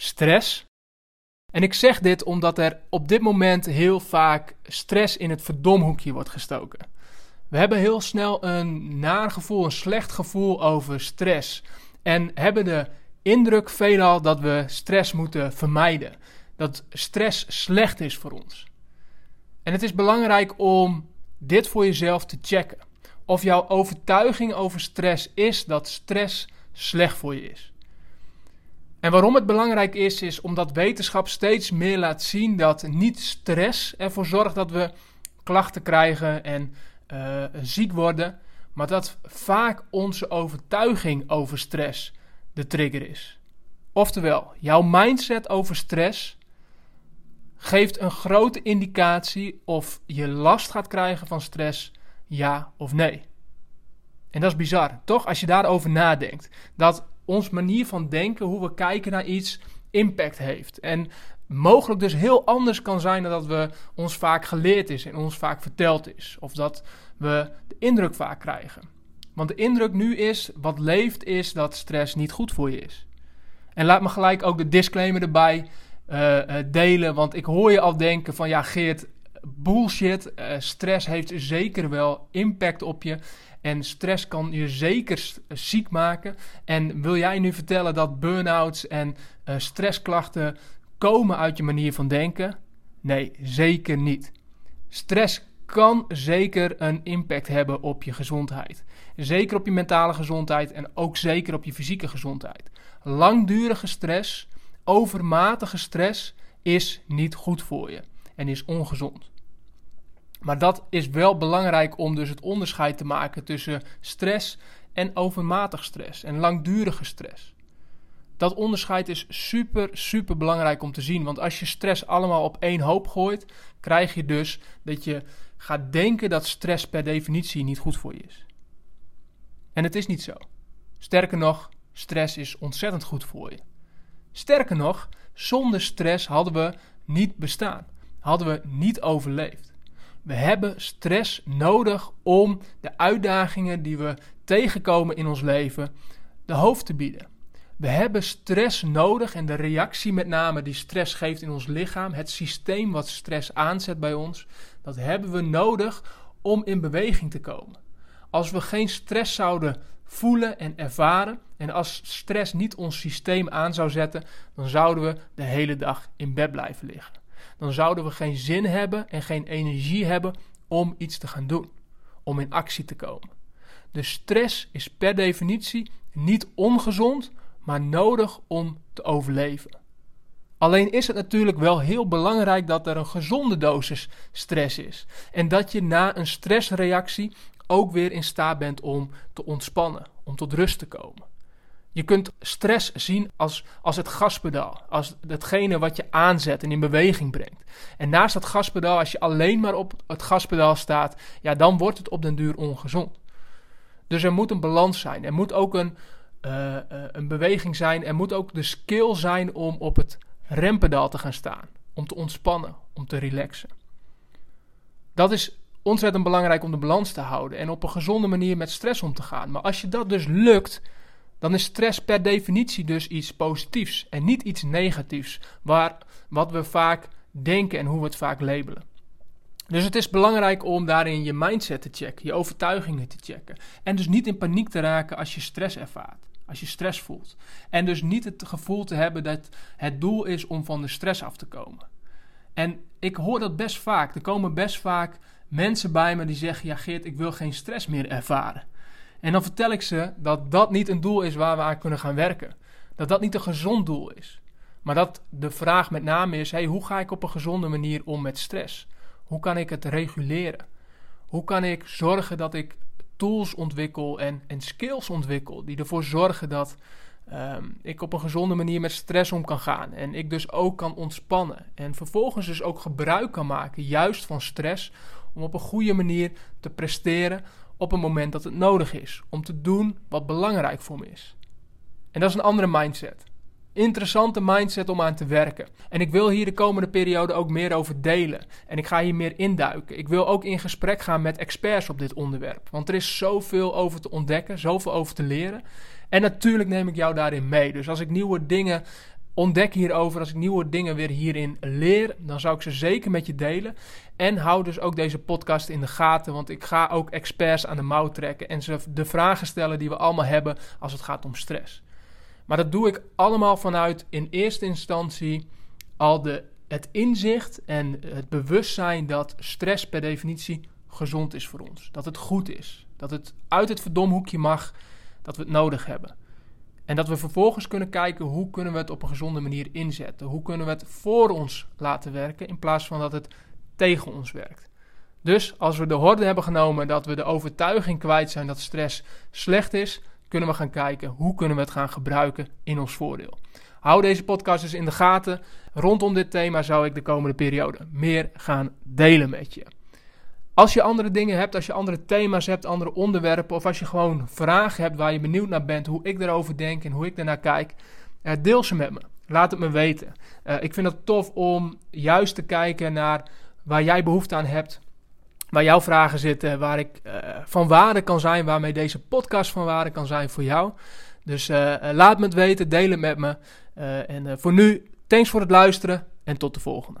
stress? En ik zeg dit omdat er op dit moment heel vaak stress in het verdomhoekje wordt gestoken. We hebben heel snel een naar gevoel, een slecht gevoel over stress. En hebben de indruk veelal dat we stress moeten vermijden. Dat stress slecht is voor ons. En het is belangrijk om dit voor jezelf te checken. Of jouw overtuiging over stress is dat stress slecht voor je is. En waarom het belangrijk is, is omdat wetenschap steeds meer laat zien dat niet stress ervoor zorgt dat we klachten krijgen en uh, ziek worden, maar dat vaak onze overtuiging over stress de trigger is. Oftewel, jouw mindset over stress geeft een grote indicatie of je last gaat krijgen van stress, ja of nee. En dat is bizar, toch? Als je daarover nadenkt. Dat ons manier van denken, hoe we kijken naar iets, impact heeft. En mogelijk dus heel anders kan zijn dan dat we ons vaak geleerd is en ons vaak verteld is. Of dat we de indruk vaak krijgen. Want de indruk nu is, wat leeft, is dat stress niet goed voor je is. En laat me gelijk ook de disclaimer erbij uh, delen, want ik hoor je al denken van ja Geert, bullshit, uh, stress heeft zeker wel impact op je. En stress kan je zeker ziek maken. En wil jij nu vertellen dat burn-outs en uh, stressklachten komen uit je manier van denken? Nee, zeker niet. Stress kan zeker een impact hebben op je gezondheid. Zeker op je mentale gezondheid en ook zeker op je fysieke gezondheid. Langdurige stress, overmatige stress, is niet goed voor je en is ongezond. Maar dat is wel belangrijk om dus het onderscheid te maken tussen stress en overmatig stress en langdurige stress. Dat onderscheid is super, super belangrijk om te zien. Want als je stress allemaal op één hoop gooit, krijg je dus dat je gaat denken dat stress per definitie niet goed voor je is. En het is niet zo. Sterker nog, stress is ontzettend goed voor je. Sterker nog, zonder stress hadden we niet bestaan. Hadden we niet overleefd. We hebben stress nodig om de uitdagingen die we tegenkomen in ons leven de hoofd te bieden. We hebben stress nodig en de reactie met name die stress geeft in ons lichaam, het systeem wat stress aanzet bij ons, dat hebben we nodig om in beweging te komen. Als we geen stress zouden voelen en ervaren en als stress niet ons systeem aan zou zetten, dan zouden we de hele dag in bed blijven liggen dan zouden we geen zin hebben en geen energie hebben om iets te gaan doen, om in actie te komen. Dus stress is per definitie niet ongezond, maar nodig om te overleven. Alleen is het natuurlijk wel heel belangrijk dat er een gezonde dosis stress is. En dat je na een stressreactie ook weer in staat bent om te ontspannen, om tot rust te komen. Je kunt stress zien als, als het gaspedaal, als hetgene wat je aanzet en in beweging brengt. En naast dat gaspedaal, als je alleen maar op het gaspedaal staat, ja, dan wordt het op den duur ongezond. Dus er moet een balans zijn. Er moet ook een, uh, uh, een beweging zijn. Er moet ook de skill zijn om op het rempedaal te gaan staan. Om te ontspannen, om te relaxen. Dat is ontzettend belangrijk om de balans te houden en op een gezonde manier met stress om te gaan. Maar als je dat dus lukt, dan is stress per definitie dus iets positiefs en niet iets negatiefs, waar, wat we vaak denken en hoe we het vaak labelen. Dus het is belangrijk om daarin je mindset te checken, je overtuigingen te checken. En dus niet in paniek te raken als je stress ervaart, als je stress voelt. En dus niet het gevoel te hebben dat het doel is om van de stress af te komen. En ik hoor dat best vaak. Er komen best vaak mensen bij me die zeggen: Ja, Geert, ik wil geen stress meer ervaren. En dan vertel ik ze dat dat niet een doel is waar we aan kunnen gaan werken. Dat dat niet een gezond doel is. Maar dat de vraag met name is: hey, hoe ga ik op een gezonde manier om met stress? Hoe kan ik het reguleren? Hoe kan ik zorgen dat ik tools ontwikkel en, en skills ontwikkel die ervoor zorgen dat ehm, ik op een gezonde manier met stress om kan gaan. En ik dus ook kan ontspannen. En vervolgens dus ook gebruik kan maken, juist van stress, om op een goede manier te presteren op een moment dat het nodig is. Om te doen wat belangrijk voor me is. En dat is een andere mindset. Interessante mindset om aan te werken. En ik wil hier de komende periode ook meer over delen. En ik ga hier meer induiken. Ik wil ook in gesprek gaan met experts op dit onderwerp. Want er is zoveel over te ontdekken, zoveel over te leren. En natuurlijk neem ik jou daarin mee. Dus als ik nieuwe dingen ontdek hierover, als ik nieuwe dingen weer hierin leer, dan zou ik ze zeker met je delen. En hou dus ook deze podcast in de gaten, want ik ga ook experts aan de mouw trekken en ze de vragen stellen die we allemaal hebben als het gaat om stress. Maar dat doe ik allemaal vanuit in eerste instantie al de, het inzicht en het bewustzijn dat stress per definitie gezond is voor ons. Dat het goed is. Dat het uit het verdomhoekje mag, dat we het nodig hebben. En dat we vervolgens kunnen kijken hoe kunnen we het op een gezonde manier inzetten. Hoe kunnen we het voor ons laten werken in plaats van dat het tegen ons werkt. Dus als we de horde hebben genomen dat we de overtuiging kwijt zijn dat stress slecht is, kunnen we gaan kijken hoe kunnen we het gaan gebruiken in ons voordeel. Hou deze podcast dus in de gaten. Rondom dit thema zou ik de komende periode meer gaan delen met je. Als je andere dingen hebt, als je andere thema's hebt, andere onderwerpen, of als je gewoon vragen hebt waar je benieuwd naar bent, hoe ik erover denk en hoe ik ernaar kijk, eh, deel ze met me. Laat het me weten. Eh, ik vind het tof om juist te kijken naar waar jij behoefte aan hebt, waar jouw vragen zitten, waar ik uh, van waarde kan zijn, waarmee deze podcast van waarde kan zijn voor jou. Dus laat me het weten, deel het met me. En voor nu, thanks voor het luisteren en tot de volgende.